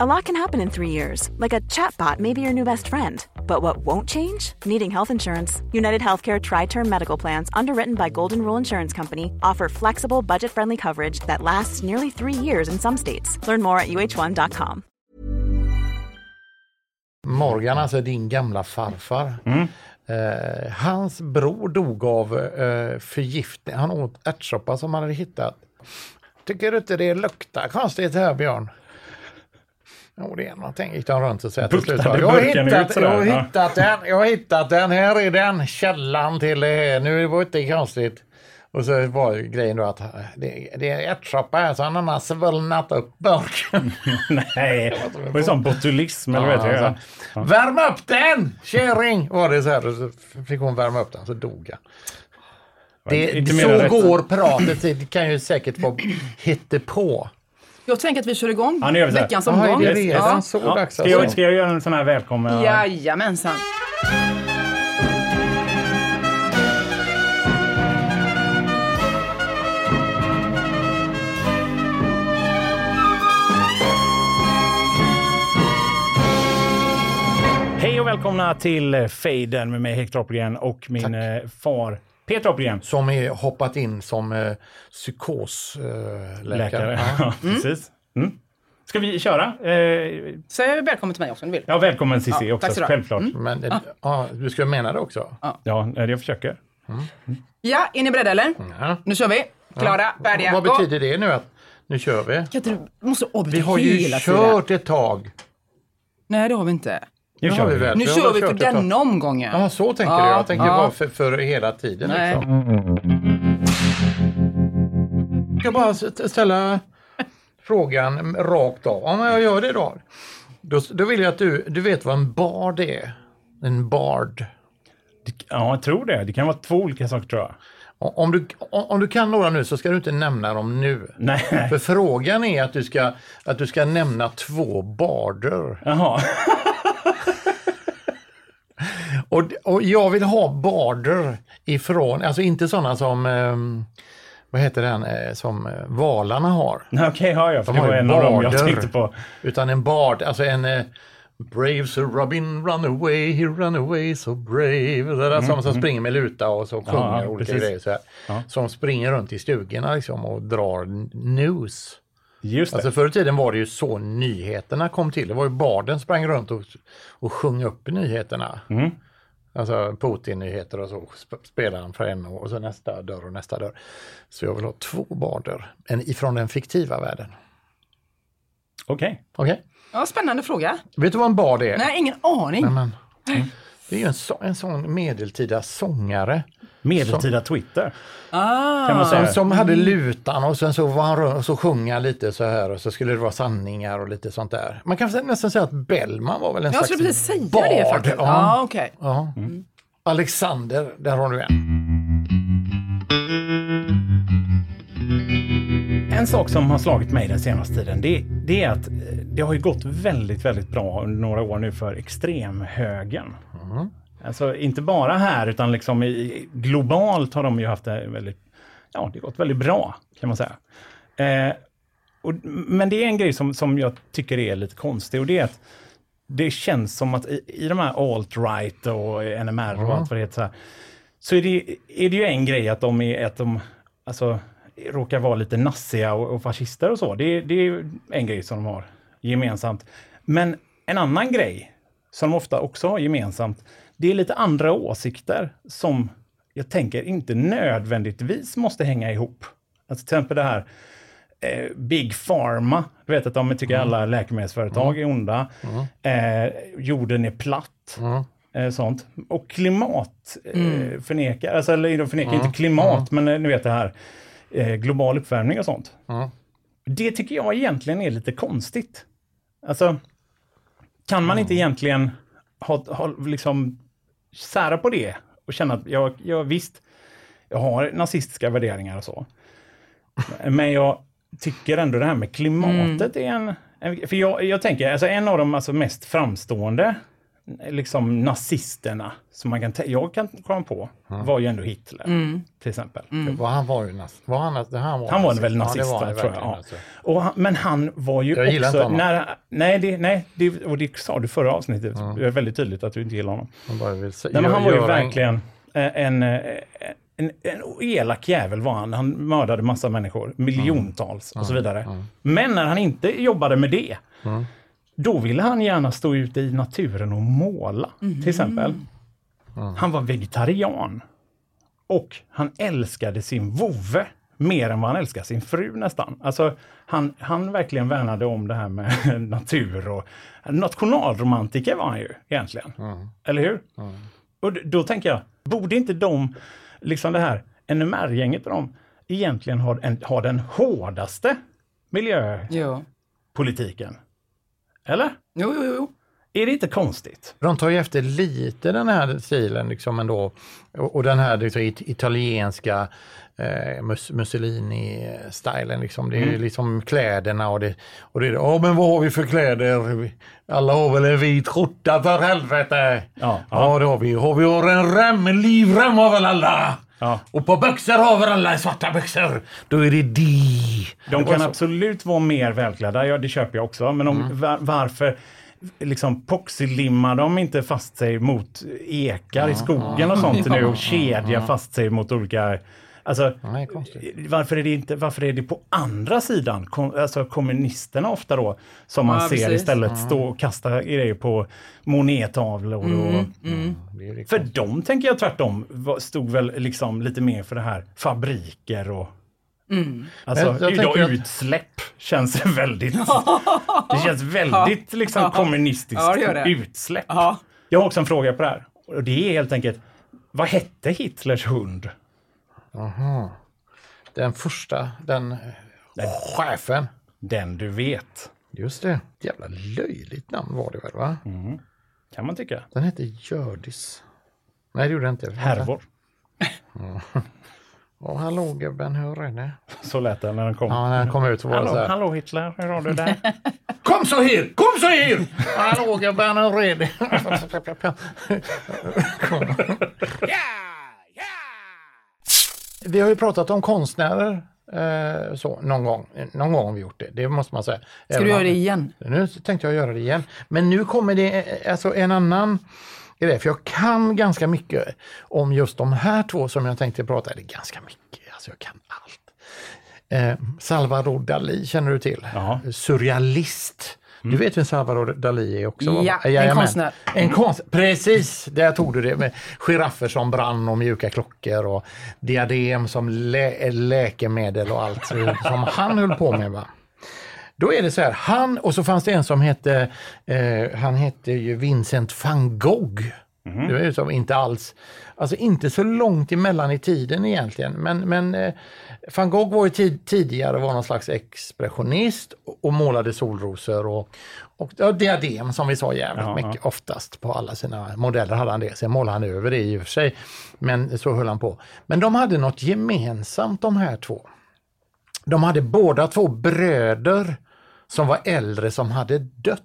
A lot can happen in three years, like a chatbot may be your new best friend. But what won't change? Needing health insurance. United Healthcare Tri Term Medical Plans, underwritten by Golden Rule Insurance Company, offer flexible, budget friendly coverage that lasts nearly three years in some states. Learn more at uh1.com. Morgan, alltså din gamla farfar. Eh, hans bror dog av eh, förgiftning. Han åt ärtsoppa som han hade hittat. Tycker du inte det luktar konstigt här Björn? Jo, det är någonting, gick de runt och sa till slut. Jag har, hittat, jag, har hittat den, jag har hittat den, här är den, källan till det här. Nu var det inte konstigt. Och så var grejen då att eh, det, det är ärtsoppa här så han har svullnat upp burken. Nej, det var ju sån botulism eller vad heter det? Så, Värm upp den, kärring! Var det så här, så fick hon värma upp den, så dog han. Det, så går pratet, det kan ju säkert vara hittepå. Jag tänker att vi kör igång Ja, nu gör vi så här. veckans Jaha, är omgång. det redan Ja. så Ja, dags ska, jag, alltså? ska jag göra en sån här välkommen? Jajamensan. Hej och välkomna till Fejden med mig Hector Oppelgren och min eh, far Peter Oppelgren. Som är hoppat in som eh, psykosläkare. Eh, Läkare. Ja. Ja, precis. Mm. Ska vi köra? Eh, Säg välkommen till mig också om du vill. ja, välkommen Cissi Ja, också, ha. Mm. självklart. Men eh, ja, du ska mena det också? Ja, eh, jag försöker. Ja, är ni beredda eller? Ja. Nu kör vi. Klara, färdiga, Vad betyder det nu? att Nu kör vi. Kan du måste Vi har ju hela tiden. kört ett tag. Nej, det har vi inte. Nu kör vi vi. väl. Nu kör vi för denna omgången. Ja, så tänker Ja, du. Jag tänker ja. bara för, för hela tiden. Nej. Liksom. Jag ska bara st- ställa frågan rakt av. Om jag gör det då. Då, då vill jag att du, du vet vad en bard är. En bard. Ja, jag tror det. Det kan vara två olika saker tror jag. Om du, om om du kan några nu så ska du inte nämna dem nu. Nej. För frågan är att du ska, att du ska nämna två barder. Jaha. Och, och jag vill ha barder ifrån, alltså inte sådana som, ehm, vad heter den, eh, som eh, valarna har. Okej, ja, ja. För De det var en av dem jag barder. tänkte på. Utan en bard, alltså en eh, Brave Sir Robin run away, he run away so brave. Det där som, som springer med luta och så sjunger Mm, Ja, olika precis. grejer. Så här. Ja. Som springer runt i stugorna liksom och drar news. Just det. Alltså förr i tiden var det ju så nyheterna kom till. Det var ju barden sprang runt och, och sjöng upp nyheterna. Mm. Alltså Putin-nyheter och så sp- spelar han för en och så nästa dörr och nästa dörr. Så jag vill ha två barder en, ifrån den fiktiva världen. Okej. Okej? Ja, spännande fråga. Vet du vad en bard är? Nej, ingen aning. Nej, men, det är ju en, så, en sån medeltida sångare Medeltida Twitter. Ah. Kan man säga. som, hade lutan och sen så var han och så sjöng han lite så här och så skulle det vara sanningar och lite sånt där. Man kan nästan säga att Bellman var väl en Jag slags skulle precis säga det faktiskt. Ja. Ja, okej. Ja. Alexander, där har du en. En sak som har slagit mig den senaste tiden, det, det är att eh, det har ju gått väldigt, väldigt bra under några år nu för extremhögern. Alltså inte bara här utan liksom i, globalt har de ju haft det väldigt, ja det gått väldigt bra kan man säga. Eh, och, men det är en grej som, som jag tycker är lite konstig och det är att det känns som att i, i de här alt-right och NMR och allt vad det heter så, här, så är det, är det ju en grej att de, är, att de alltså, råkar vara lite nassiga och, och fascister och så. Det, det är en grej som de har gemensamt. Men en annan grej som de ofta också har gemensamt, det är lite andra åsikter som jag tänker inte nödvändigtvis måste hänga ihop. Alltså till exempel det här eh, Big Pharma. Du vet att de tycker alla läkemedelsföretag är onda. Eh, jorden är platt. Eh, sånt. Och klimat eh, förnekar, alltså, eller de förnekar inte klimat, men eh, ni vet det här eh, global uppvärmning och sånt. Det tycker jag egentligen är lite konstigt. Alltså, kan man inte egentligen ha, ha liksom sära på det och känna att jag, jag visst, jag har nazistiska värderingar och så. Men jag tycker ändå det här med klimatet är en... en för jag, jag tänker, alltså en av de alltså mest framstående liksom nazisterna som man kan jag kan komma på var ju ändå Hitler till exempel. Var han var ju nazist. Var han, han var, Han var väl Ja, nazist, det var tror jag. Ja. alltså. Och han, men han var ju Jag inte också... honom. När, nej, det, nej det, och det sa du förra avsnittet. Det är väldigt tydligt att du inte gillar honom. Han bara vill Nej, men han var ju en- verkligen eh, en, eh, en, en elak jävel var han. Han mördade massa människor, miljontals och så vidare. Men när han inte jobbade med det, då ville han gärna stå ute i naturen och måla, till exempel. Han var vegetarian. Och han älskade sin vovve mer än vad han älskade sin fru nästan. Alltså, han, han verkligen värnade om det här med natur och nationalromantiker var han ju egentligen. Eller hur? Och d- då tänker jag, borde inte de, liksom det här NMR-gänget och de, egentligen ha, en, ha den hårdaste miljöpolitiken? Jo. Eller? Jo, jo, jo. Är det inte konstigt? De tar ju efter lite den här stilen liksom ändå. Och, och den här liksom, it, italienska eh, mus, Mussolini-stilen. Liksom. Det är Mm. ju liksom kläderna och det, och det är ja men vad har vi för kläder? Alla har väl en vit skjorta för helvete. Ja, ja. det har vi. Har vi har en rem, en livrem har väl alla. Ja. Och på byxor har väl alla svarta byxor. Då är det de. De kan absolut vara mer välklädda, ja det köper jag också. Men om, Mm. var, varför liksom poxylimmar de inte fast sig mot ekar i skogen och sånt nu och kedjar fast sig mot olika... Alltså, Nej, varför är, det inte, varför är det på andra sidan, kom, alltså kommunisterna ofta då, som man Ja, ser precis. istället stå och kasta grejer på Monet-tavlor och Det är det för de tänker jag tvärtom stod väl liksom lite mer för det här fabriker och Alltså Jag- jag idag tänker att- utsläpp känns väldigt... det känns väldigt liksom kommunistiskt Ja, det det. utsläpp. Ja. Jag har också en fråga på det här. Och det är helt enkelt, vad hette Hitlers hund? Den första, den eh, chefen. Den du vet. Just det. Jävla löjligt namn var det väl va? Kan man tycka. Den hette Hjördis. Nej det gjorde den inte. Härvor. Åh, hallå gubben, hur är det? Så lät den när den kom. Ja, när den kom ut så var det så Hallå, här. hallå Hitler, hur har du det? Kom så här! Kom så här! Hallå gubben, hur är det? Vi har ju pratat om konstnärer eh, så, någon gång. Någon gång har vi gjort det, det måste man säga. Ska Även du göra det igen? Nu tänkte jag göra det igen. Men nu kommer det eh, alltså en annan grej, för jag kan ganska mycket om just de här två som jag tänkte prata, eller ganska mycket, alltså jag kan allt. Eh, Salvador Dalí känner du till? Ja. Surrealist. Du vet vem Salvador Dalí är också? va? Ja, en Jajamän. konstnär. En konst, precis, där tog du det med giraffer som brann och mjuka klockor och diadem som lä läkemedel och allt som han höll på med. Va? Då är det så här, han och så fanns det en som hette, eh, han hette ju Vincent van Gogh. Det är ju som inte alls, alltså inte så långt emellan i tiden egentligen, men, men eh, van Gogh var ju tid, tidigare var någon slags expressionist och, målade solrosor och, och ja, diadem som vi sa jävligt Ja, mycket, oftast på alla sina modeller hade han det. Sen målade han över det i och för sig, men så höll han på. Men de hade något gemensamt de här två. De hade båda två bröder som var äldre som hade dött.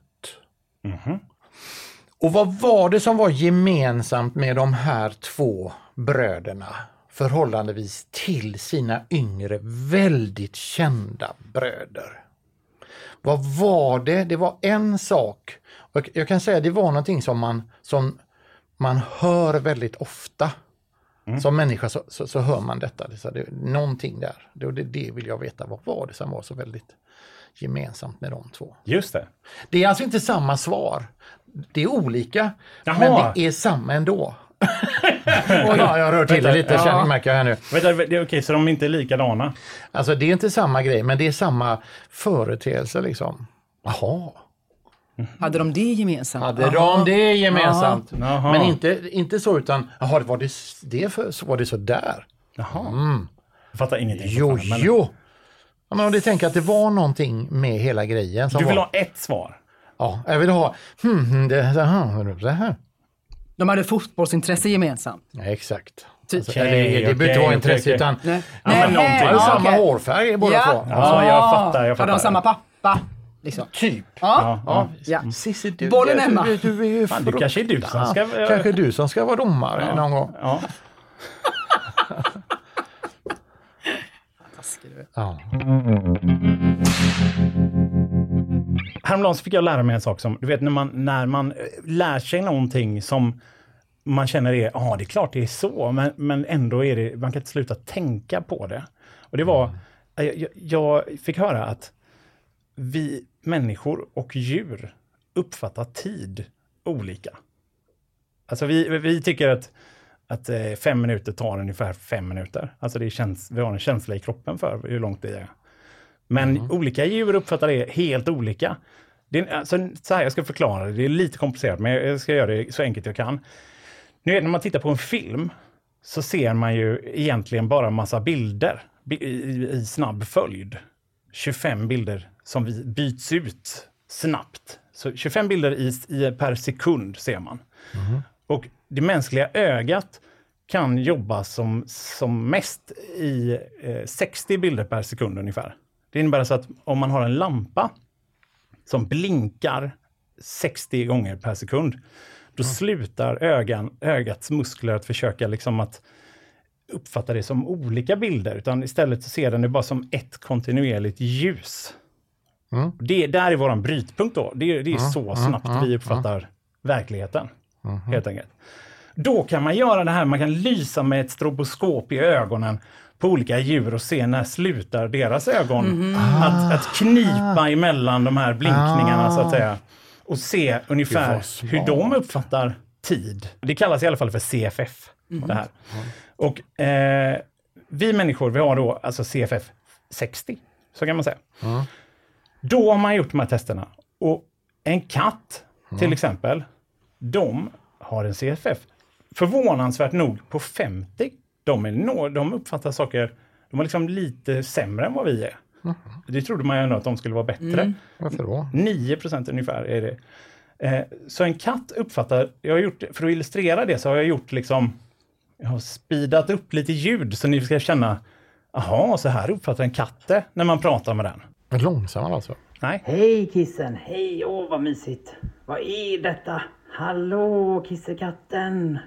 Och vad var det som var gemensamt med de här två bröderna förhållandevis till sina yngre, väldigt kända bröder? Vad var det? Det var en sak. Och jag kan säga det var någonting som man, som man hör väldigt ofta. Som människa så, så, så hör man detta. Det, så, det, någonting där. Det, det, det vill jag veta. Vad var det som var så väldigt gemensamt med de två? Just det. Det är alltså inte samma svar. Det är olika, Jaha. men det är samma ändå. Ja, jag rör till det lite, Ja. känner, märker jag här nu. Vänta, det är okej, så de är inte likadana? Alltså det är inte samma grej, men det är samma företeelse liksom. Jaha, Hade de det gemensamt? hade de det gemensamt? Jaha. Men inte, inte så utan, jaha, var det, det för, så var det så där? Jaha. Jag fattar ingenting. Jo, fortfarande, men jo. Ja, men om du tänker att det var någonting med hela grejen. Som Du vill var, ha ett svar? Ja, jag vill ha, hmm, hmm, det, det, här, det här. De hade fotbollsintresse gemensamt? Ja, exakt. Alltså, Okej, det, det behöver inte vara intresse okej. utan Nej. Ja, men någonting. ja, samma hårfärg båda Ja. två. Ja, jag fattar, jag Hade fattar. de samma pappa? Liksom. Typ. Ja. Ja, ja. Cissi, du, Bollen du, hemma. Du, du, är ju Fan, det kanske är du som ska- Ja, kanske du som ska vara domare någon gång. Ja. Taskig du är. Ja. Häromdagen så fick jag lära mig en sak som, du vet när man, när man eh, lär sig någonting som man känner är, ja det är klart det är så, men, men ändå är det, man kan inte sluta tänka på det. Och det var, eh, jag, jag fick höra att vi människor och djur uppfattar tid olika. Alltså vi, vi tycker att, att eh, fem minuter tar ungefär fem minuter. Alltså det känns, vi har en känsla i kroppen för hur långt det är. Men olika djur uppfattar det helt olika. Det är, alltså, så här, jag ska förklara det, det är lite komplicerat men jag ska göra det så enkelt jag kan. Nu när man tittar på en film så ser man ju egentligen bara massa bilder bi- i, i snabb följd. 25 bilder som vi byts ut snabbt. Så 25 bilder i, i, per sekund ser man. Och det mänskliga ögat kan jobba som, som mest i eh, 60 bilder per sekund ungefär. Det innebär alltså att om man har en lampa som blinkar 60 gånger per sekund, då slutar ögan, ögats muskler att försöka liksom att uppfatta det som olika bilder, utan istället så ser den det bara som ett kontinuerligt ljus. Det, där är våran brytpunkt då. Det, det är så snabbt vi uppfattar verkligheten, helt enkelt. Då kan man göra det här, man kan lysa med ett stroboskop i ögonen på olika djur och se när slutar deras ögon att, att knipa emellan de här blinkningarna så att säga. Och se ungefär hur de uppfattar tid. Det kallas i alla fall för CFF. Det här. Och eh, vi människor, vi har då alltså CFF 60, så kan man säga. Då har man gjort de här testerna. Och en katt, till exempel, de har en CFF förvånansvärt nog på 50. De, är nå- de uppfattar saker, de är liksom lite sämre än vad vi är. Det trodde man ju ändå att de skulle vara bättre. Varför då? 9 procent ungefär är det. Eh, så en katt uppfattar, jag har gjort, för att illustrera det så har jag gjort liksom, jag har speedat upp lite ljud så ni ska känna, aha, så här uppfattar en katt det när man pratar med den. Men långsammare alltså? Nej, Hej kissen! Hej! Åh vad mysigt! Vad är detta? Hallå kissekatten!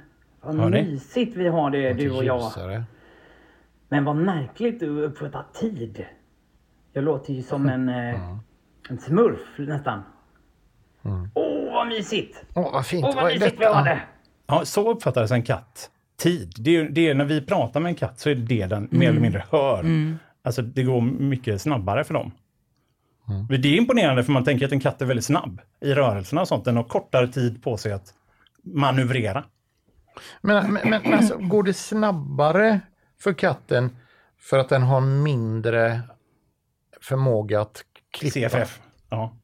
Vad Hör ni? mysigt vi har det du och jag. Ljusare. Men vad märkligt du uppfattar tid. Jag låter ju som en, eh, en smurf nästan. Åh vad mysigt! Åh, vad fint. Åh vad Vad mysigt vi har det! ja, så uppfattades en katt. Tid. Det är, det är när vi pratar med en katt så är det det den mer eller mindre hör. Alltså det går mycket snabbare för dem. Men Det är imponerande för man tänker att en katt är väldigt snabb i rörelserna och sånt. Den har kortare tid på sig att manövrera. Men, men, men alltså, går det snabbare för katten för att den har mindre förmåga att klippa? CFF. Ja.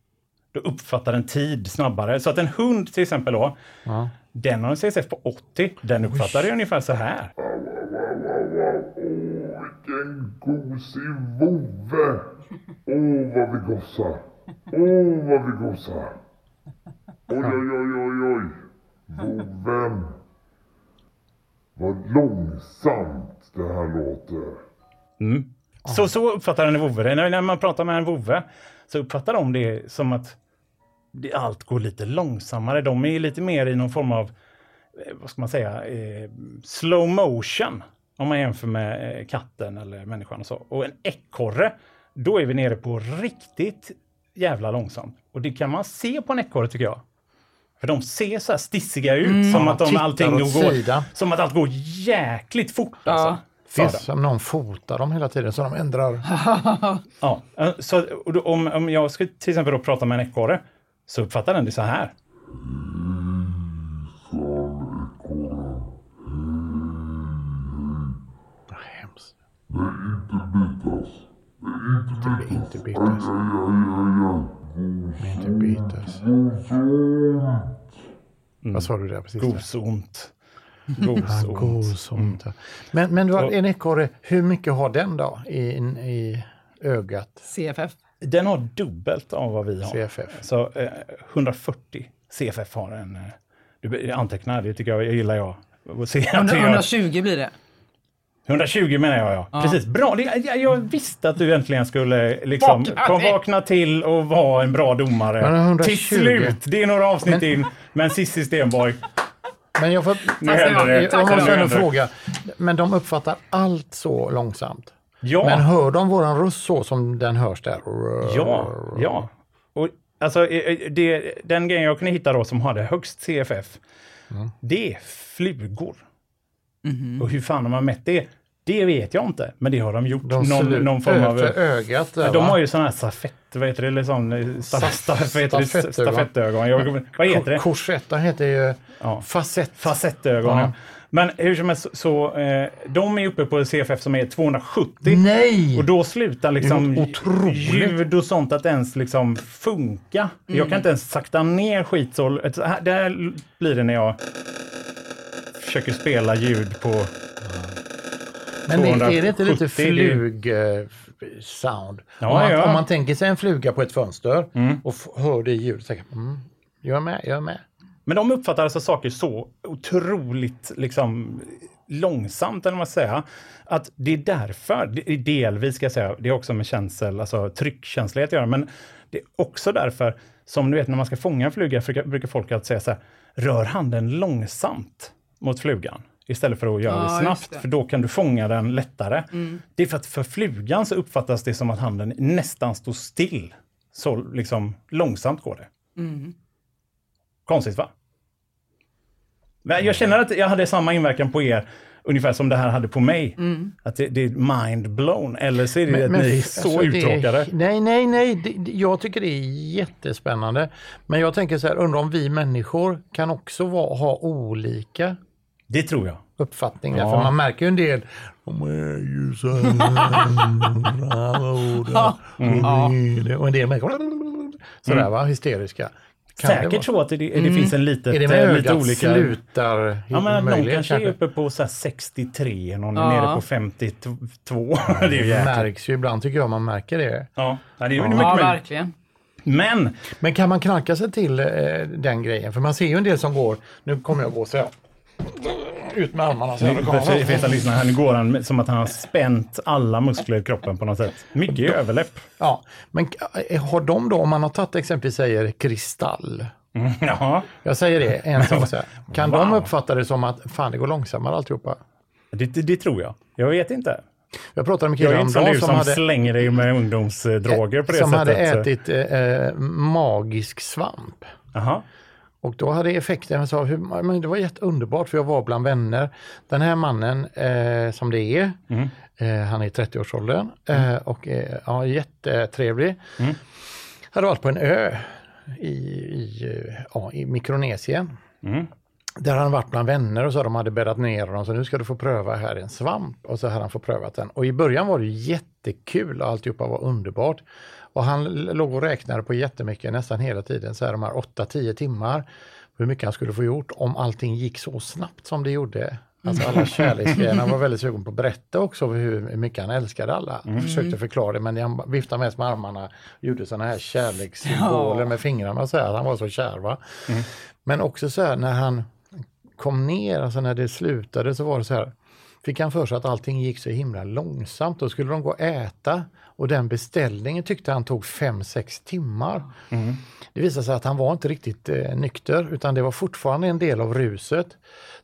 Då uppfattar den tid snabbare. Så att en hund till exempel då, Ja. den har en CSF på 80. Den uppfattar det ungefär så här. Vilken gosig vovve! Åh, vad vi gossar! Åh, vad vi gossar! Oj, oj, oj, oj, oj! Vovven! Vad långsamt det här låter. Så, så uppfattar en vovve det. När, när man pratar med en vovve så uppfattar de det som att det, allt går lite långsammare. De är lite mer i någon form av, eh, vad ska man säga, eh, slow motion. Om man jämför med eh, katten eller människan och så. Och en ekorre, då är vi nere på riktigt jävla långsamt. Och det kan man se på en ekorre tycker jag. För de ser så här stissiga ut, som att de allting går, som att allt går jäkligt fort. Alltså, Ja. för Det är som någon fotar dem hela tiden så de ändrar. Ja, eh, så om, om jag ska till exempel då prata med en ekorre så uppfattar den det så här. Hemskt. Inte Inte bitas. bitas. Aj, aj, aj, Inte bitas. Vad sa du där precis? Gosont. Gosont. Gosont. ja. Men, men du har en ekorre, hur mycket har den då i, i ögat? CFF. Den har dubbelt av vad vi har. CFF. Så eh, 140 CFF har en. Eh, du antecknar, det tycker jag, jag gillar jag. Och se att Under- det gör- 120 blir det. 120 menar jag, ja. Precis. Bra. Jag, jag visste att du äntligen skulle liksom Vakna kom, till. vakna till och vara en bra domare. Men 120. Till slut. Det är några avsnitt in. Men Cissi Stenborg, Men jag får... nu händer det. Jag måste ändå fråga, men de uppfattar allt så långsamt? Ja. Men hör de våran röst så som den hörs där? Ja, ja. Och, alltså, eh, eh, det, den grejen jag kunde hitta då som hade högst CFF, det är flugor. Och hur fan har man mätt det? Det vet jag inte, men det har de gjort. De någon, någon form av... ögat där, de har ju sådana här stafett, vad heter det, eller sån, eh, sta, Staf- sta, vad heter det? stafettögon. stafettögon. Jag, vad heter det? Korsetta heter ju Ja. facett. Facettögon. Ja. Men hur som helst, så, så eh, de är uppe på CFF som är 270. Nej! Och då slutar liksom Det ljud och sånt att ens liksom funka. Jag kan inte ens sakta ner skit så. så här- blir det när jag försöker spela ljud på... Men är det inte 270, lite flug-sound? Ja, om, man, ja. om man tänker sig en fluga på ett fönster och f- hör det ljudet, så tänker mm, jag är med, jag är med. Men de uppfattar alltså saker så otroligt liksom långsamt, eller vad man ska säga. Att det är därför, det är delvis ska jag säga, det är också med känsel, alltså tryckkänslighet att göra, men det är också därför som du vet när man ska fånga en fluga brukar folk alltid säga så här, rör handen långsamt mot flugan istället för att göra Ja, det snabbt, det. för då kan du fånga den lättare. Det är för att för flugan så uppfattas det som att handen nästan står still. Så liksom långsamt går det. Konstigt va? Men jag känner att jag hade samma inverkan på er, ungefär som det här hade på mig. Att det, det är mind blown, eller så är det att ni är så alltså, det är- uttråkade. Nej, nej, nej. Det- jag tycker det är jättespännande. Men jag tänker så här, undrar om vi människor kan också vara, ha olika Det tror jag. uppfattningar. Ja. För man märker ju en del, de är ju så här, och en del märker sådär va, hysteriska. Kan Säkert så att det, det finns en litet, Är det med eh, lite ögat olika... slutar Ja, men någon kanske är uppe på så här 63, någon är Ja. nere på 52. det är ju Det märks ju ibland tycker jag man märker det. Ja, ja, det är ju mycket Ja, verkligen. Men, Men kan man knacka sig till eh, den grejen? För man ser ju en del som går, nu kommer jag gå så här. Ut med armarna så här. för för- för er som lyssnar här, nu går han som att han har spänt alla muskler i kroppen på något sätt. Mycket överläpp. Ja, men eh, har de då, om man har tagit exempelvis säger kristall. Ja, Jag säger det, en sak så här. Kan de Wow. uppfatta det som att fan det går långsammare alltihopa? det, det, det tror jag. Jag vet inte. Jag pratade med killar är inte som som, som hade, slänger dig med ungdomsdroger på det som sättet. hade ätit eh, magisk svamp. Jaha. Och då hade effekten, jag sa, hur, men det var jätteunderbart för jag var bland vänner. Den här mannen eh, som det är, eh, han är i 30-årsåldern eh, och eh, ja, jättetrevlig. Hade varit på en ö i, i, eh, ja, i Mikronesien. Där hade han varit bland vänner och så de hade bäddat ner honom så nu ska du få pröva här en svamp. Och så hade han fått prövat den. Och i början var det jättekul och alltihopa var underbart. Och han låg och räknade på jättemycket nästan hela tiden, så här de här 8-10 timmar. Hur mycket han skulle få gjort om allting gick så snabbt som det gjorde. Alltså alla kärleksgrejer. Han var väldigt sugen på att berätta också hur mycket han älskade alla. Han försökte förklara det men han viftade mest med armarna gjorde sådana här kärlekssymboler med fingrarna och så här. Han var så kär va. Men också så här när han kom ner, alltså när det slutade så var det så här, fick han för sig att allting gick så himla långsamt. Då skulle de gå och äta och den beställningen tyckte han tog 5-6 timmar. Det visade sig att han var inte riktigt eh, nykter utan det var fortfarande en del av ruset.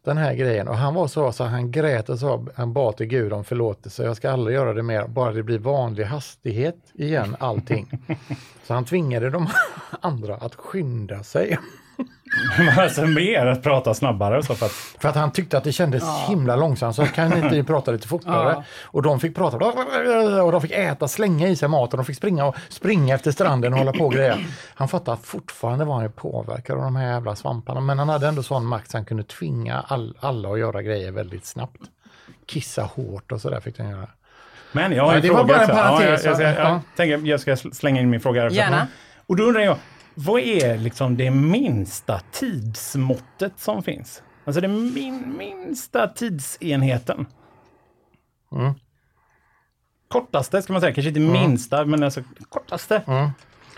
Den här grejen och han var så så han grät och sa, han bad till Gud om förlåtelse. Jag ska aldrig göra det mer, bara det blir vanlig hastighet igen allting. så han tvingade de andra att skynda sig. alltså mer att prata snabbare och så för att För att han tyckte att det kändes himla långsamt så kan inte ni prata lite fortare? Ja. Och de fick prata och de fick äta, slänga i sig mat och de fick springa och springa efter stranden och hålla på och grejer. Han fattade att fortfarande var han ju påverkad av de här jävla svamparna men han hade ändå sån makt så han kunde tvinga all, alla att göra grejer väldigt snabbt. Kissa hårt och sådär fick han göra. Men jag har Ja, en det var fråga bara en också. parentes, Ja, jag, jag, jag, ja. jag, tänker, jag ska slänga in min fråga. Gärna. Och då undrar jag, vad är liksom det minsta tidsmåttet som finns? Alltså den min, minsta tidsenheten. Kortaste ska man säga, kanske inte minsta, men alltså kortaste.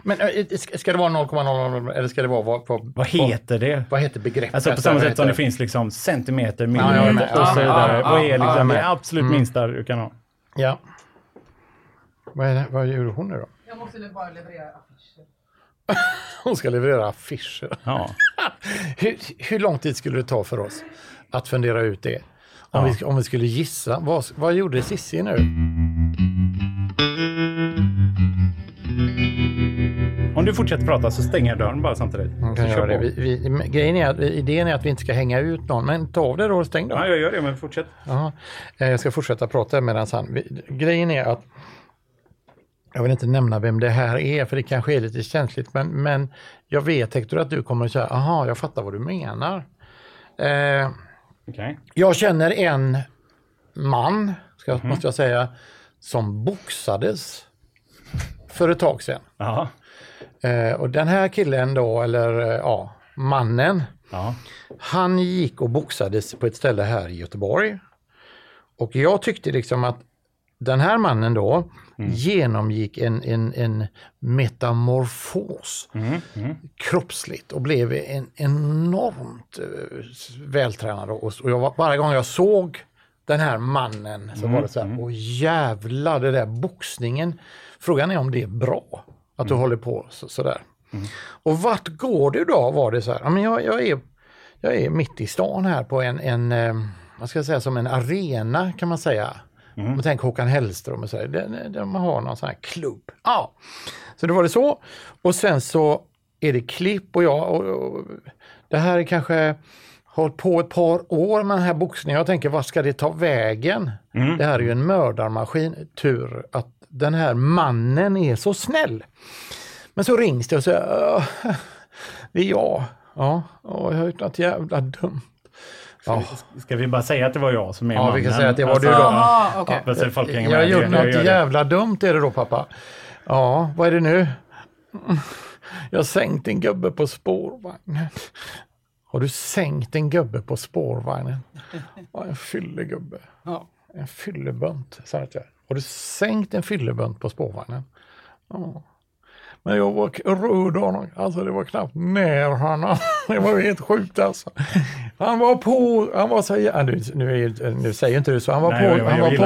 Men äh, ska det vara 0,00 eller ska det vara vad, vad, Vad heter det? vad heter begreppet? Alltså på samma sätt som det finns liksom centimeter, Ja, millimeter och så Ja, vidare. ja, Vad är ja, liksom det absolut minsta du kan ha? Ja. Vad, är det, vad gjorde hon nu då? Jag måste bara leverera affischer. Hon ska leverera affischer. Ja. Hur, hur lång tid skulle det ta för oss att fundera ut det? Om, vi, om vi skulle gissa. Vad, vad gjorde Cissi nu? Om du fortsätter prata så stänger jag dörren bara samtidigt. Man kan kör göra det. Vi, vi, grejen är att, idén är att vi inte ska hänga ut någon, men ta av det då och stäng då. Ja, jag gör det, men fortsätt. Jaha. Eh, Jag ska fortsätta prata medan han... Grejen är att jag vill inte nämna vem det här är för det kanske är lite känsligt men, men jag vet Hector att du kommer att säga aha jag fattar vad du menar. Eh, Okej. jag känner en man, ska, måste jag säga, som boxades för ett tag sedan. Eh, och den här killen då, eller eh, ja, mannen, Ja. han gick och boxades på ett ställe här i Göteborg. Och jag tyckte liksom att den här mannen då genomgick en, en, en metamorfos kroppsligt och blev en enormt uh, vältränad. Och, och jag, var- varje gång jag såg den här mannen så var det så här, åh jävlar det där boxningen. Frågan är om det är bra att du håller på så, sådär. Och vart går du då var det så här, men jag, jag, är, jag är mitt i stan här på en, en eh, vad ska jag säga, som en arena kan man säga. Om man tänker Håkan Hellström och så, där man har någon sån här klubb. Ja, så det var det så. Och sen så är det klipp och jag, och, och, det här är kanske hållit på ett par år med den här boxningen. Jag tänker, vad ska det ta vägen? Det här är ju en mördarmaskin. Tur att den här mannen är så snäll. Men så rings det och så "Åh, det är jag. Ja, åh, jag gjort något jävla dumt. Ja, Ska vi bara säga att det var jag som är Ja, mannen? vi kan säga att det var Alltså, du då. Ah, okej. Ja, hänger jag har gjort Jag- något jag jävla dumt är det då pappa. Ja, vad är det nu? Jag har sänkt en gubbe på spårvagnen. Har du sänkt en gubbe på spårvagnen? Ja, en fyllegubbe. Ja. En fyllebunt, sa jag. Har du sänkt en fyllebunt på spårvagnen? Ja. Men jag var k- röd honom. Alltså det var knappt när han... Det var helt sjukt alltså. Han var på... Han var så... Ja, nu, nu, nu säger inte du så. Han var Nej, på... jag- jag han var på,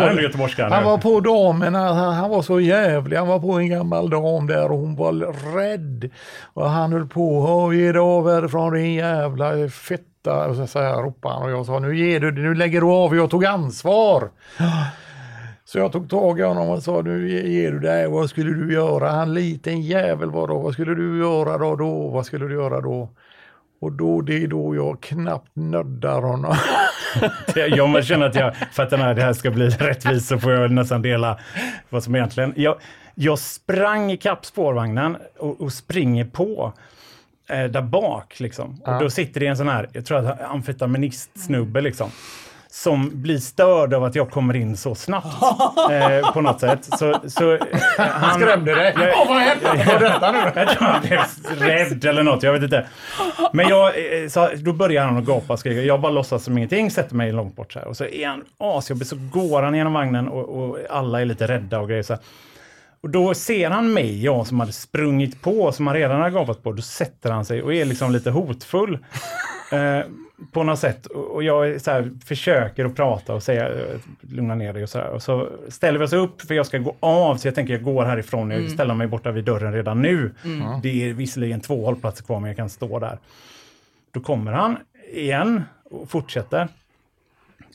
Han nu. var på damerna. Han, han var så jävlig. Han var på en gammal dam där och hon var rädd. Och han höll på. "Åh, Ge dig av härifrån din jävla fitta. Och så, så här ropade han. Och jag sa nu ger du Nu lägger du av. Jag tog ansvar. Så jag tog tag i honom och sa nu ge- ger du dig, vad skulle du göra? Han liten jävel var då, vad skulle du göra då? då? Vad skulle du göra då? Och då, det är då jag knappt nöddar honom. Jag känner att jag, för att den här, det här ska bli rättvist så får jag nästan dela vad som egentligen... Jag, jag sprang ikapp spårvagnen och, och springer på eh, där bak. Liksom. Och då sitter det en sån här, jag tror att amfetaminist-snubbe liksom. Som blir störd av att jag kommer in så snabbt eh, på något sätt. Så, så, eh, han Skrämde dig? Åh, vad hände? Vad detta nu? jag tror han blev rädd eller något, jag vet inte. Men jag, eh, så, då börjar han att gapa och skrika. Jag bara låtsas som ingenting, sätter mig långt bort så här. Och så är han asjobbig, så går han genom vagnen och, och alla är lite rädda och grejer. Så här. Och då ser han mig, jag som hade sprungit på, som han redan hade gapat på. Då sätter han sig och är liksom lite hotfull. Eh, på något sätt. Och jag här, försöker att prata och säga eh, lugna ner dig och så här. Och så ställer vi oss upp för jag ska gå av. Så jag tänker jag går härifrån. Jag ställer mig borta vid dörren redan nu. Det är visserligen två hållplatser kvar men jag kan stå där. Då kommer han igen och fortsätter.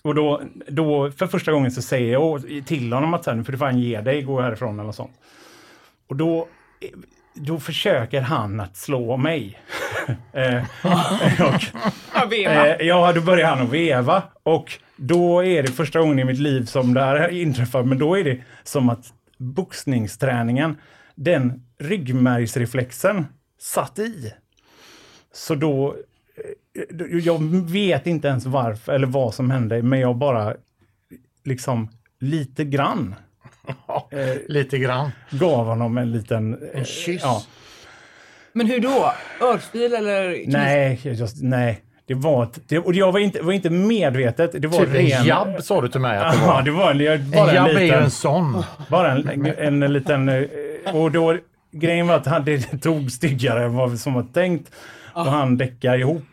Och då, då för första gången så säger jag till honom att så här, nu får du fan ge dig, gå härifrån eller sånt. Och då, då försöker han att slå mig. Eh, och, Jag vet. Eh, ja, då börjar han att veva och då är det första gången i mitt liv som det här inträffar. Men då är det som att boxningsträningen, den ryggmärgsreflexen satt i. Så då, eh, jag vet inte ens varför eller vad som hände, men jag bara liksom lite grann Eh, Lite grann. gav honom en liten... En kyss. Ja. Men hur då? Örfil eller? kniv? Nej, just, nej. Det var, ett- det, och jag var inte, var inte medvetet. Det var Typ en ren... jabb sa du till mig att det Ja, var. det var en, jag- En bara en, jabb är ju liten... en sån. Bara en, en, en liten... eh, Och då, grejen var att han, det tog styggare än vad som var tänkt och han däckade ihop.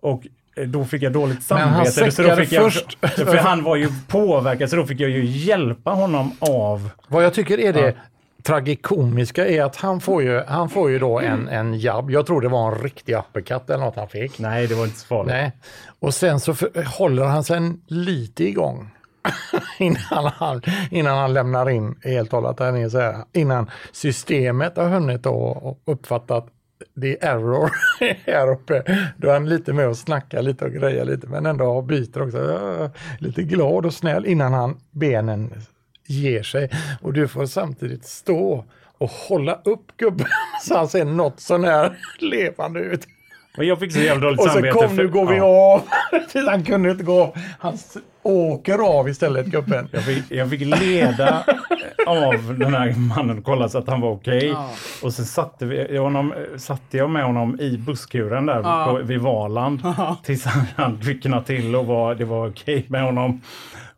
Och eh, då fick jag dåligt Men han samvete. Så då fick jag, först. för han var ju påverkad så då fick jag ju hjälpa honom av Vad jag tycker är det tragikomiska är att han får ju, han får ju då en, en jabb. Jag tror det var en riktig uppercut eller något han fick. Nej, det var inte så farligt. Nej. Och sen så för, håller han sig lite igång. innan, han, innan han lämnar in helt och hållet. här nere så här. Innan systemet har hunnit och uppfattat det är error här uppe. Då är han lite med och snackar lite och grejer lite men ändå byter också. Lite glad och snäll innan han benen ger sig. Och du får samtidigt stå och hålla upp gubben så han ser något sånär levande ut. Och jag fick så jävla dåligt Och så samvete. kom för- nu går vi ja. av. Han kunde inte gå av. Han åker av istället gubben. Jag fick, jag fick leda av den här mannen och kolla så att han var okej. Ja. Och sen satte, vi, jag honom, satte jag med honom i busskuren där Ja. på, vid Valand. Tills han, han kvicknade till och var, det var okej med honom.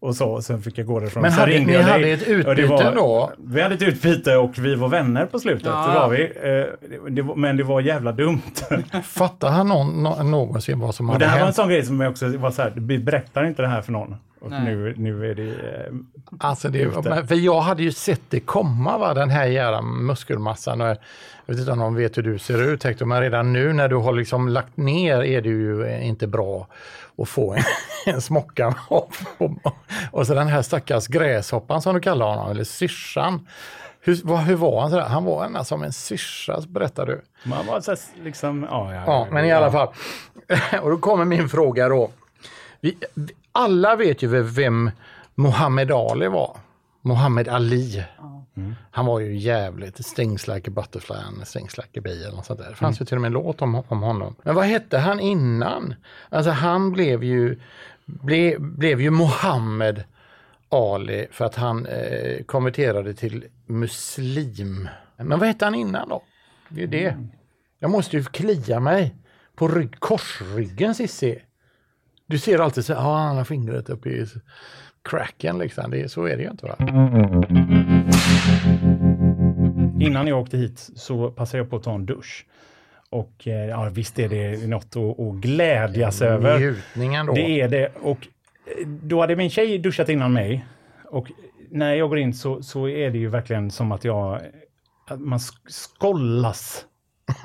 Och så, sen fick jag gå därifrån. Men hade- ni hade dig. ett utbyte då? Vi hade ett utbyte och vi var vänner på slutet. Ja. Det var vi. Eh, det, det, var- men det var jävla dumt. Fattar han någon, nå- någonsin vad som Och hade det här var en hänt? sån grej som jag också var så här, vi berättar inte det här för någon. Och Nej. nu, nu är det... Eh, Alltså det, men för jag hade ju sett det komma, va, den här jävla muskelmassan. Och jag vet inte om de vet hur du ser ut Hector, men redan nu när du har liksom lagt ner är det ju eh, inte bra att få en, en smocka. Och så den här stackars gräshoppan som du kallar honom, eller syrsan. Hur, vad, hur var han? Sådär? Han var en, som en syrsa, berättar du. man var så liksom... Ja, ja, Ja, men i alla fall. Och då kommer min fråga då. Vi, vi, alla vet ju vem Muhammad Ali var. Muhammad Ali. Han var ju jävligt stings like a butterfly and stings like a bee eller något sånt där. Det fanns ju till och med en låt om, om honom. Men vad hette han innan? Alltså han blev ju, ble, blev ju Muhammad Ali för att han eh, konverterade till muslim. Men vad hette han innan då? Det är ju det. Jag måste ju klia mig på rygg, korsryggen Cissi. Du ser alltid så ja ah, han har fingret uppe i cracken liksom. Det, så är det ju inte va? Innan jag åkte hit så passade jag på att ta en dusch. Och eh, ja, visst är det något att, att glädjas över. Njutningen då. Det är det. Och eh, då hade min tjej duschat innan mig. Och när jag går in så, så är det ju verkligen som att jag... Att man sk- skollas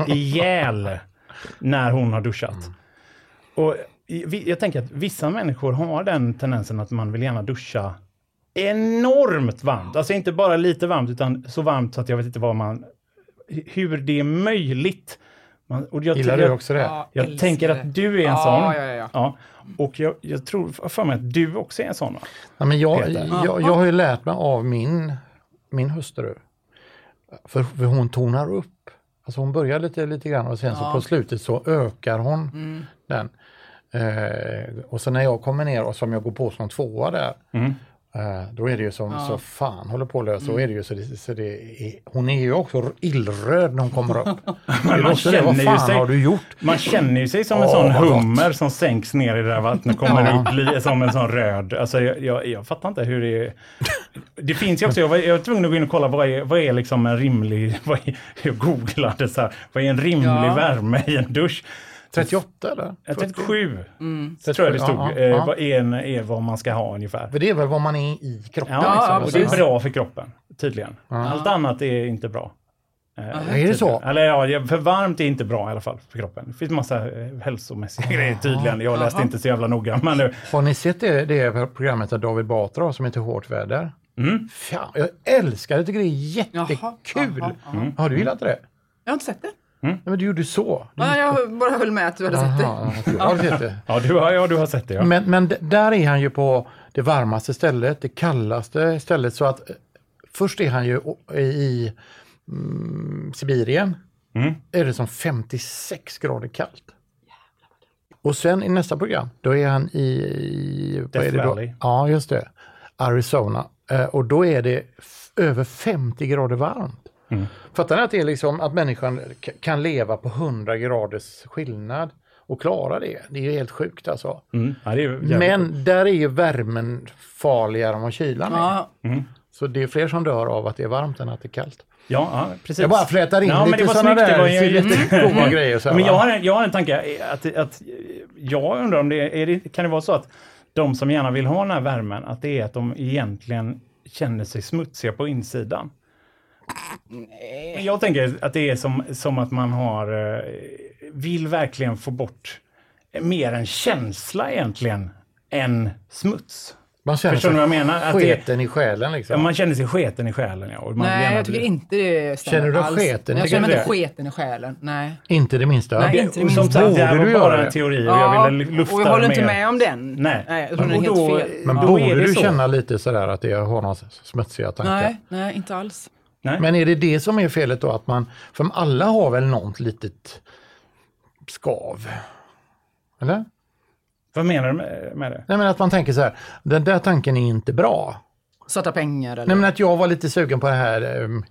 ihjäl när hon har duschat. Mm. Och jag tänker att vissa människor har den tendensen att man vill gärna duscha enormt varmt. Alltså inte bara lite varmt, utan så varmt så att jag vet inte vad man... Hur det är möjligt. Man, och jag, Gillar du också det? Ja, jag tänker det. att du är en ja, sån. Ja, ja, ja. Ja, och jag, jag tror för mig att du också är en sån va? Ja, men jag, jag, jag har ju lärt mig av min, min hustru. För, för hon tonar upp. Alltså hon börjar lite, lite grann och sen så på slutet så ökar hon den. Eh, och så när jag kommer ner och som jag går på som tvåa där. Eh, då är det ju som så fan håller på att lösa. Så är det ju så det, så det är, hon är ju också illröd när hon kommer upp. man också det, vad fan sig- har du gjort? Man känner ju sig som en Åh, sån vad gott. hummer som sänks ner i det där vattnet, kommer Ja. upp bli som en sån röd. Alltså jag, jag, jag fattar inte hur det är. Det finns ju också, jag var, jag var tvungen att gå in och kolla vad är, vad är liksom en rimlig, vad är, jag googlade så här, vad är en rimlig Ja. värme i en dusch? 38 eller? Jag 37, Mm. så tror jag det stod, Ja, ja, eh, ja. vad en, är vad man ska ha ungefär. För det är väl vad man är i kroppen. Ja, Ja, liksom. ja, och det är bra för kroppen, tydligen. Allt annat är inte bra. Eh, Är det så? Eller ja, för varmt är inte bra i alla fall för kroppen. Det finns massa eh, hälsomässiga grejer tydligen. Jag läste inte så jävla noga. Men nu, Har ni sett det, det programmet av David Batra som heter Hårt väder? Mm. Fan, jag älskar det, tycker det är jättekul. Jaha, jaha, Har du gillat det? Jag har inte sett det. Nej, men du gjorde så. Du Ja, jag bara höll med att du hade sett det. Aha, jag har sett det. ja, du har, ja, du har sett det ja. Men, men där är han ju på det varmaste stället, det kallaste stället. Så att eh, först är han ju i mm, Sibirien. Mm. Är det som 56 grader kallt. Och sen i nästa program, då är han i... Death är det då? Valley. Ja, just det. Arizona. Eh, och då är det över 50 grader varmt. Mm. Fattar ni att det är liksom att människan kan leva på 100 graders skillnad och klara det? Det är ju helt sjukt alltså. Mm. Ja, det Men där är ju värmen farligare än vad kylan är. Ja, Så det är fler som dör av att det är varmt än att det är kallt. Ja, ja precis. Jag bara flätar in Ja, men det lite var sådana. Det där var ju- lite goda grejer. Så här, Men jag har, en, jag har en tanke, att, att jag undrar om det, är det kan det vara så att de som gärna vill ha den här värmen, att det är att de egentligen känner sig smutsiga på insidan? Men Jag tänker att det är som, som att man har, eh, vill verkligen få bort mer en känsla egentligen än smuts. Man känner Förstår ni vad jag menar? Att det, sketen i själen liksom. ja, man känner sig sketen i själen. Ja, och man vill Nej, jag tycker bli- inte det stämmer Känner du alls. sketen? Jag Tycker känner inte det? sketen i själen. Nej. Inte det minsta. Nej, Det- inte det och som minsta. sagt, det här var bara en det? teori och jag ville lufta och jag håller det inte mer. med om den. Nej. Nej jag tror den är helt då- fel. Men Ja, då borde det du så. känna lite sådär att det har några smutsiga tankar? Nej, nej, inte alls. Nej. Men är det det som är felet då? Att man, för alla har väl något litet skav? Eller? Vad menar du med, det? Nej men att man tänker så här, den där tanken är inte bra. Svarta pengar eller? Nej men att jag var lite sugen på det här, ehm,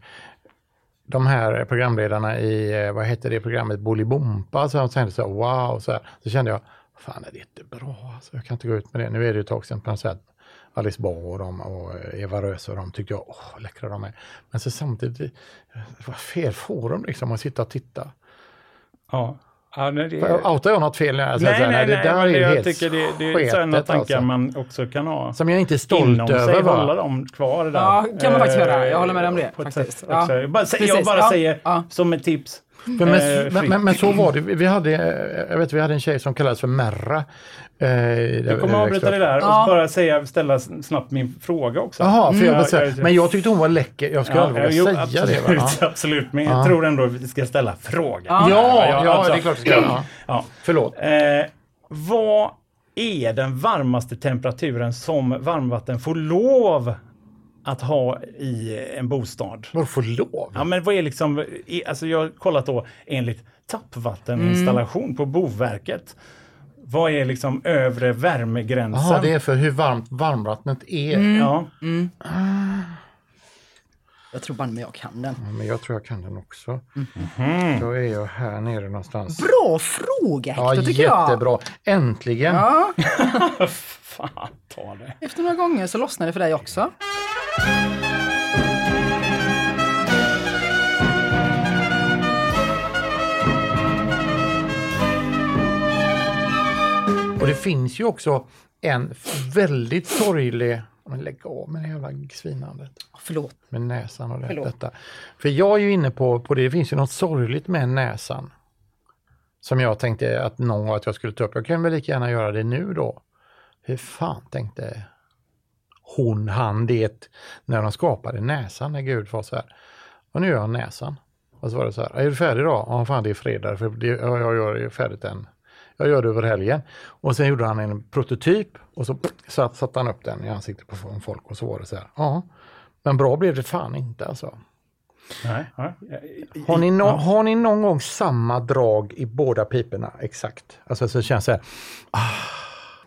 de här programledarna i, eh, vad heter det programmet, Bolibompa, så jag tänkte så här, wow, så, här. så kände jag, fan är det inte bra, alltså, jag kan inte gå ut med det. Nu är det ju ett tag sedan på något sätt, Alice Bah och, de, och eh, Eva Röse och de tyckte jag, åh läckra de är. Men så samtidigt, det var fel forum liksom att sitta och titta. Ja. Ja, nej, det... Outar jag något fel när jag säger så här, nej, det där är ju jag helt tycker det, det är sådana sketet, tankar alltså. man också kan ha. Som jag inte är stolt Inom sig, över. hålla Va? dem kvar där. Ja, kan man faktiskt Eh, göra. Jag håller med om det, ett faktiskt. sätt Ja. Jag bara, jag bara ja, säger ja. som ett tips. För men, Eh, men, men, men så var det, vi hade, eh, jag vet, vi hade en tjej som kallades för Merra. Eh, Jag kommer att avbryta det där Ja. och bara säga, ställa snabbt min fråga också. Jaha, för jag Ja, vill säga, jag- men jag tyckte hon var läcker. Jag skulle Ja, aldrig våga säga absolut, det. Va? Ja. absolut, men jag tror ändå att vi ska ställa frågan. Ja, ja, alltså, det är klart du ska. Ja. Ja. Förlåt. Eh, vad är den varmaste temperaturen som varmvatten får lov att ha i en bostad? Vadå får lov? Ja, men vad är liksom, alltså jag har kollat då enligt tappvatteninstallation på Boverket. Vad är liksom övre värmegränsen? Jaha, det är för hur varmt varmvattnet är. Ja, Jag tror bara jag kan den. Ja, Men jag tror jag kan den också. Mhm. Då är jag här nere någonstans. Bra fråga Ja, Hector, tycker jag. jättebra. Äntligen. Ja, fan ta det. efter några gånger så lossnar det för dig också. Och det finns ju också en väldigt sorglig... Men lägg av med det jävla svinandet. Förlåt. med näsan och det, Förlåt. detta. För jag är ju inne på, på det, det finns ju något sorgligt med näsan. Som jag tänkte att någon att jag skulle ta upp. Jag kan väl lika gärna göra det nu då. Hur fan tänkte hon, han, det när de skapade näsan när Gud var så här. Och nu gör jag näsan. Och så var det så här, är du färdig då? Ja, fan det är fredag, för det, ja, jag gör det färdigt än. Jag gör det över helgen. Och sen gjorde han en prototyp och så satt, satte han upp den i ansiktet på folk och så var det så här. Ja, men bra blev det fan inte alltså. Nej. Har ni, no- Ja. har ni någon gång samma drag i båda piporna? Exakt. Alltså så känns det så här. Ah,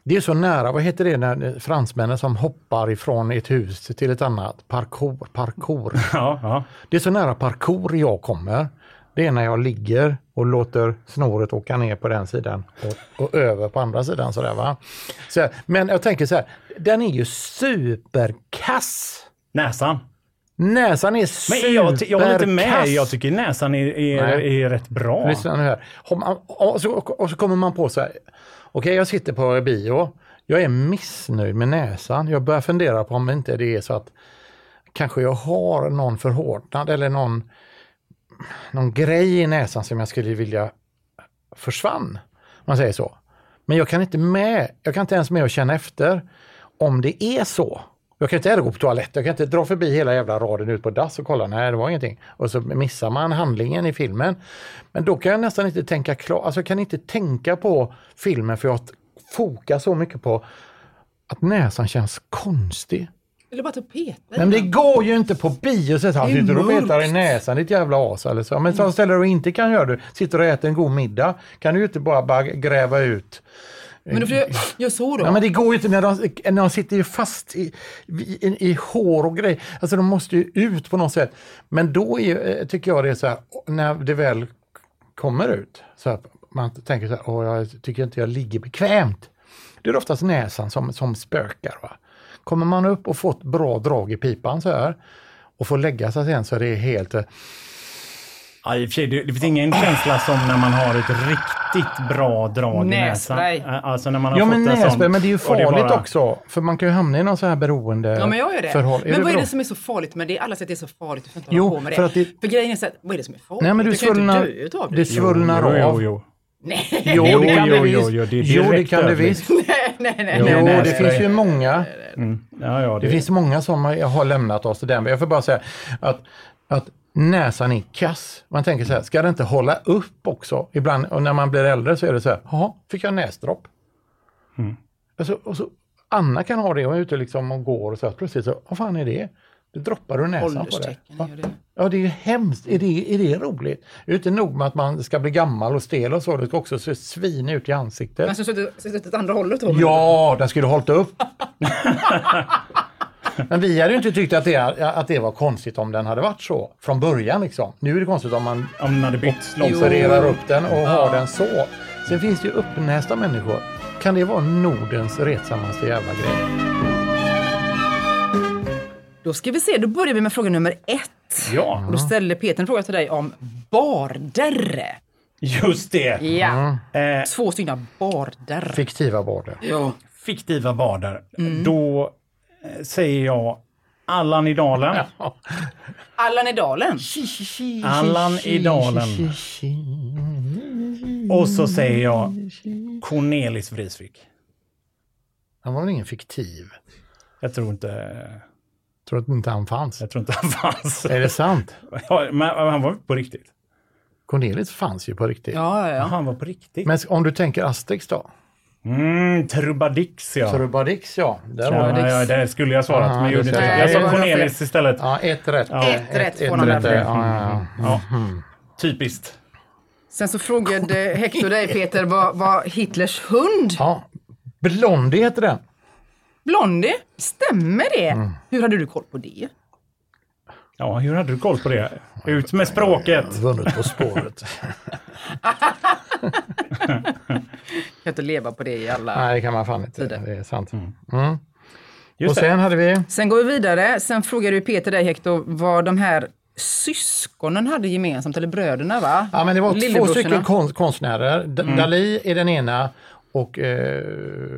det är så nära, vad heter det när fransmännen som hoppar ifrån ett hus till ett annat? Parkour, parkour. Ja, ja. Det är så nära parkour jag kommer. Det är när jag ligger och låter snåret åka ner på den sidan och, och över på andra sidan. Sådär, va? Så, men jag tänker så här, den är ju superkass. Näsan. Näsan är superkass. Men jag, jag håller inte med. Jag tycker näsan är, är, är rätt bra. Lyssna nu här. Och så, och så kommer man på så här. Okej, jag sitter på bio. Jag är missnöjd med näsan. Jag börjar fundera på om inte det är så att kanske jag har någon förhårdnad eller någon, någon grej i näsan som jag skulle vilja försvann. Om man säger så. Men jag kan inte med, jag kan inte ens med och känna efter om det är så. Jag kan inte heller gå på toalett, jag kan inte dra förbi hela jävla raden ut på dass och kolla, nej det var ingenting. Och så missar man handlingen i filmen. Men då kan jag nästan inte tänka klart, alltså jag kan inte tänka på filmen för jag fokar så mycket på att näsan känns konstig. Vill du bara ta peta Men det går ju inte på bio så att han Det är sitter och petar i näsan, ditt jävla as eller så. Men så ställer du inte kan göra det, sitter och äter en god middag, kan du ju inte bara, bara gräva ut men då jag, jag såg då. Ja, men det går ju inte när de, när de sitter ju fast i, i, i hår och grejer. Alltså de måste ju ut på något sätt. Men då är, eh, tycker jag det är så här, när det väl kommer ut, så här, man tänker så här, Åh, jag tycker inte jag ligger bekvämt. Det är oftast näsan som, som spökar. Va? Kommer man upp och fått bra drag i pipan så här och får lägga sig sen så är det helt... Eh, Ja, i och för sig, det, det finns ingen känsla som när man har ett riktigt bra drag i näsan. Alltså när man har Ja fått men sån- nässpray, men det är ju det farligt bara- också. För man kan ju hamna i någon så här beroende Ja, men jag gör det. förhåll- men vad är det som är så farligt med det? Alla säger att det är så farligt, du får inte Jo, hålla på med det. för att det- För grejen är så att, vad är det som är farligt? Nej men du kan ju inte svullnar, dö utav det. det svullnar jo, av. jo, jo. Nej, Jo, Jo, det kan jo, det jo, visst. jo, det är Jo, det kan det dödligt. visst. nej, nej, nej. Jo, nej, det finns ju många. Mm. Ja, ja, det, Det finns många som har har lämnat oss den. Jag får bara säga att, att näsan är kass. Man tänker så här, ska det inte hålla upp också? Ibland, och när man blir äldre så är det så här, jaha, fick jag näsdropp? Mm. Alltså, och så, Anna kan ha det och är ute liksom och går och så här, plötsligt så, vad fan är det? Det droppar ur näsan på det. Ja, det är ju hemskt. Är det, är det roligt? Det är inte nog med att man ska bli gammal och stel och så, det ska också se svin ut i ansiktet. Men så suttit suttit åt andra hållet då? Ja, den skulle hållit upp. Men vi hade ju inte tyckt att det, att det var konstigt om den hade varit så från början. Liksom. Nu är det konstigt om man Om den hade bytt opererar upp den och har den så. Sen finns det ju uppnästa människor. Kan det vara Nordens retsammaste jävla grej? Då ska vi se, då börjar vi med fråga nummer ett. Ja, Och då ställer Peter en fråga till dig om barder. just det. Ja, Eh, två stycken barder. Fiktiva border. Ja. fiktiva bader. Då eh, säger jag Allan i dalen. Allan i dalen. Allan i dalen. Och så säger jag Cornelis Vreeswijk. Han var väl ingen fiktiv? Jag tror inte, Tror att inte han fanns. jag tror inte han fanns. Är det sant? Ja, men han var på riktigt. Cornelis fanns ju på riktigt. Ja, ja, ja. Han var på riktigt. Men om du tänker Asterix då? Mm, Trubadix ja. Trubadix ja. Där Ja, det. ja, det skulle jag svarat, Aha, men det gjorde inte jag. Sa Cornelis istället. Ja, ett rätt. Ja. Ett rätt får han rätt. där. Ja, ja, ja. Typiskt. Sen så frågade Hector dig Peter, vad var Hitlers hund? ja. Blondie heter den. Blondie? Stämmer det? Mm. Hur hade du koll på det? Ja, hur hade du koll på det? Ut med språket. Vunnit På spåret. Kan inte leva på det i alla... Nej, det kan man fan inte. Tider. Det är sant. Mm. Just Och det. sen hade vi... Sen går vi vidare. Sen frågade du Peter dig Hector vad de här syskonen hade gemensamt, eller bröderna va? Ja, men det var två stycken kon- konstnärer. D- Mm. Dali är den ena och eh,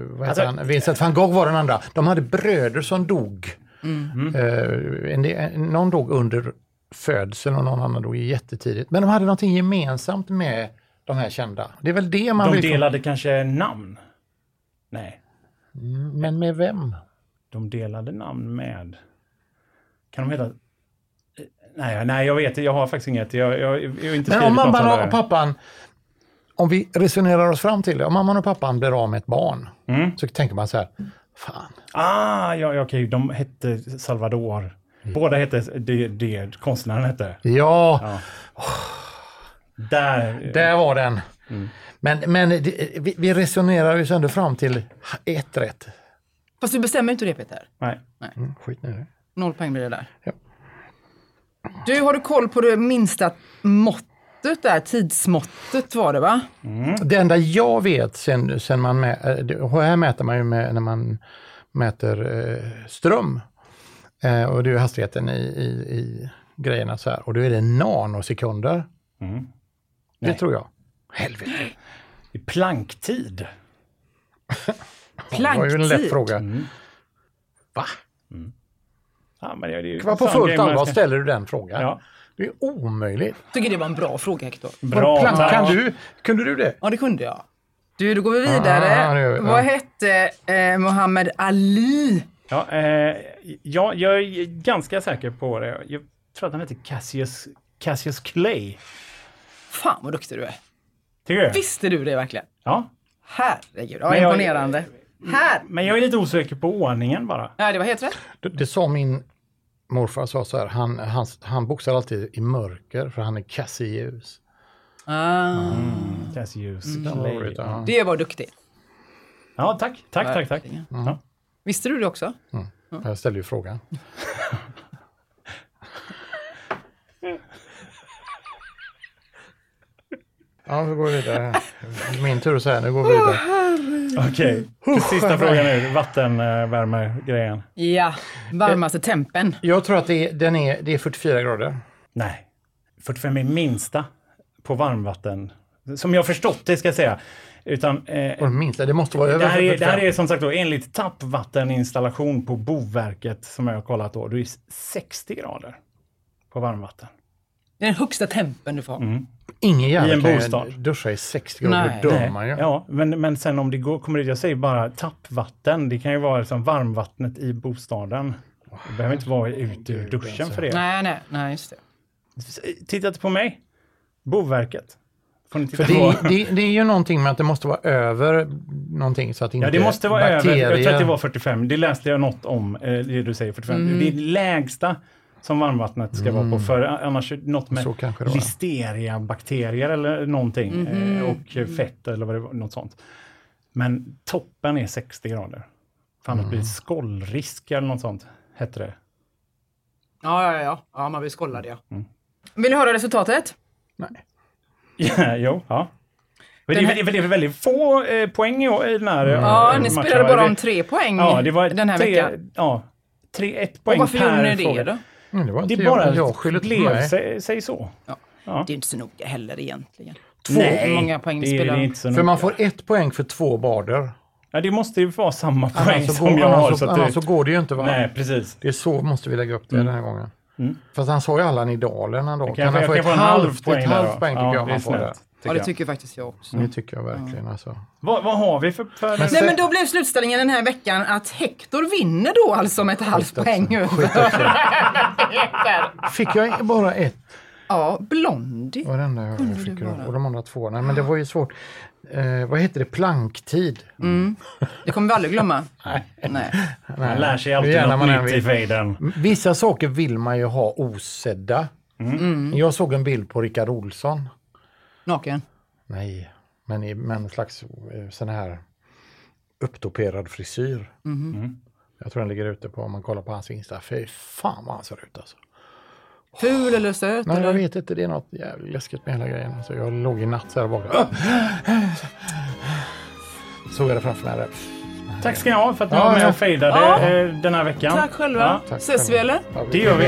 vad heter Alltså- han? Vincent van Gogh var den andra. De hade bröder som dog. Mm. Eh, en, del- någon dog under födseln och någon annan dog jättetidigt. Men de hade någonting gemensamt med de här kända. Det är väl det man De vill... delade kanske namn? Nej, Men med vem? de delade namn med... Kan de heta... Nej, nej, jag vet Jag har faktiskt inget. Jag, jag, jag har inte Men om mamman och pappan, om vi resonerar oss fram till det, om mamman och pappan blir av med ett barn, Mm. så tänker man så här, fan, Ah, ja, ja, okej. De hette Salvador. Båda hette det, det konstnären hette. ja, Ja. Där. där var den. Mm. Men, men vi, vi resonerar ju ändå fram till ett rätt. Fast du bestämmer inte det Peter. Nej. Mm, skit nu i det. Noll poäng blir det där. Ja. Du, har du koll på det minsta måttet där? Tidsmåttet var det va? Det enda jag vet sen, sen man mä, eh, här mäter man ju med, när man mäter eh, ström. Eh, och det är hastigheten i, i, i grejerna så här. Och då är det nanosekunder. Mm. Det Nej. tror jag. Helvete. I planktid. Det var ju en lätt Planktid. fråga. Va? Ja, men det, det är ju Vad på fullt allvar ska- ställer du den frågan? Ja. Det är omöjligt. Tycker det var en bra fråga Hector. Bra. Tack. kan du, kunde du det? Ja, det kunde jag. Du, då går vi vidare. Ah, vi. Ja. Vad hette eh, Muhammad Ali? Ja, eh, ja, jag är ganska säker på det. Jag tror att han heter Cassius, Cassius Clay. Fan vad duktig du är. Tycker du? Visste du det verkligen? Ja. Herregud, ja, Men jag- imponerande. Här! Men jag är lite osäker på ordningen bara. Nej, det var helt rätt. Det, det sa min morfar sa så här, han, han, han boxar alltid i mörker för han är kass i ljus. Ah, Cassius Den var Clay. roligt, ja. det var duktig. Ja, tack. Tack, tack, tack. Ja. Visste du det också? Jag ställde ju frågan. Ja, vi går vidare. Min tur att säga, nu går vi vidare. Okej, sista frågan nu. Vattenvärmegrejen. Ja, varmaste tempen. Jag tror att det är, den är, det är 44 grader. Nej, 45 är minsta på varmvatten. Som jag har förstått det ska jag säga. Utan, eh, Och minst, det måste vara över det, här är, 45. det här är som sagt då enligt tappvatteninstallation på Boverket som jag har kollat då. Det är 60 grader på varmvatten. Det är den högsta tempen du får. Mm. Ingen I en jävel kan ju bostad. duscha i 60 grader, Nej. då dör man ju. Ja, men, men sen om det går, kommer ut, jag säger bara tappvatten. Det kan ju vara som varmvattnet i bostaden. Det behöver inte vara ut ur duschen för det. Nej, nej, nej, just det. Titta inte på mig. Boverket. Får ni titta För på. det, det, det är ju någonting med att det måste vara över någonting så att inte Ja, det måste vara bakterier... över. Jag tror att det var 45. Det läste jag något om, eh, det du säger 45. Det är det lägsta som varmvattnet ska vara på. För annars är det något med det listeria-bakterier eller någonting. eh, Och fett eller vad det var, något sånt. Men toppen är 60 grader. Fan, det blir skollrisk eller något sånt, hette det. Ja, ja, ja. Ja, man blir skållad, ja. Mm. Vill du höra resultatet? Nej. Ja, jo, ja. Men det, är, det är väldigt få eh, poäng i, i den här eh, Ja, ni spelade bara Det- om tre poäng Ja, det var den här tre, veckan. Ja, tre, ett Och poäng varför gjorde per ni det fråga. då? Mm, det var Det bara jag, blev sig, sig så. Ja. Ja. Det är inte så noga heller egentligen. Två, Hur många poäng det, spelar det inte så För noga. man får ett poäng för två bader. Ja, det måste ju vara samma poäng Annars som går, jag har. Så så, annars så går det ju inte. Va? nej, precis. Det är så måste vi lägga upp det den här gången. Mm. Fast han sa ju Allan i dalen ändå. Jag Kan, kan, han jag få kan ett få en halvt, halv poäng ett där halvt poäng tycker ja, jag man får tycker Ja, det jag. tycker faktiskt jag också. Det tycker jag verkligen alltså. Vad, vad har vi för... för Men Nej, men då blev slutställningen den här veckan att Hector vinner då alltså med ett halvt poäng. Fick jag bara ett? Ja, Blondie. Var det enda jag Kunde fick. vara? Och de andra två. Nej, men det var ju svårt. Eh, vad heter det? Planktid? Det kommer vi aldrig glömma. Nej. Man lär sig alltid man något nytt i fejden. Vissa saker vill man ju ha osedda. Mm. Jag såg en bild på Rickard Olsson. Naken. Nej, men i med en slags eh, sån här upptoperad frisyr. Mm. Jag tror den ligger ute på om man kollar på hans Insta. Fy fan vad han ser ut alltså. Ful eller söt? Nej, jag eller? vet inte. Det är något jävligt läskigt med hela grejen. Alltså, jag låg i natt så här bak. Såg jag det framför mig. Där. Tack ska ni ha för att ni Ja, var med och fejdade Ja. eh, den här veckan. Tack själva. Ja, Tack Ses vi eller? Ja, Det gör vi.